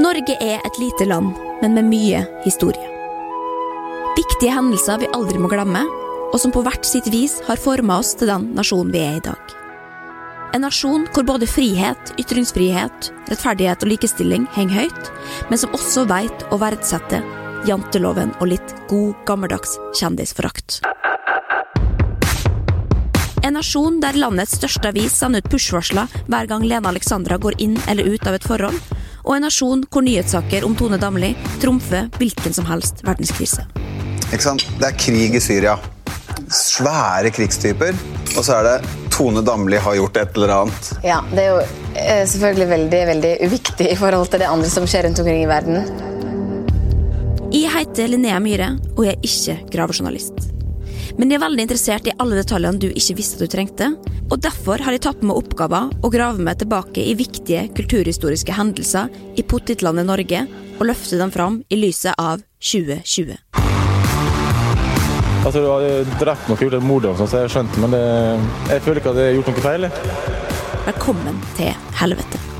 Norge er et lite land, men med mye historie. Viktige hendelser vi aldri må glemme, og som på hvert sitt vis har forma oss til den nasjonen vi er i dag. En nasjon hvor både frihet, ytringsfrihet, rettferdighet og likestilling henger høyt, men som også veit å verdsette janteloven og litt god, gammeldags kjendisforakt. En nasjon der landets største avis sender ut push-varsler hver gang Lena Alexandra går inn eller ut av et forhold, og en nasjon hvor nyhetssaker om Tone Damli trumfer hvilken som helst verdenskrise. Ikke sant? Det er krig i Syria. Svære krigstyper. Og så er det Tone Damli har gjort et eller annet. Ja, Det er jo eh, selvfølgelig veldig veldig uviktig i forhold til det andre som skjer rundt omkring i verden. Jeg heter Linnea Myhre, og jeg er ikke gravejournalist. Men de er veldig interessert i alle detaljene du ikke visste du trengte, og derfor har de tatt meg oppgaven å grave meg tilbake i viktige kulturhistoriske hendelser i pottitlandet Norge, og løfte dem fram i lyset av 2020. Altså, Du har drept noe, gjort et mord, og sånn, så jeg skjønte, men det, jeg føler ikke at jeg har gjort noe feil. Velkommen til helvete.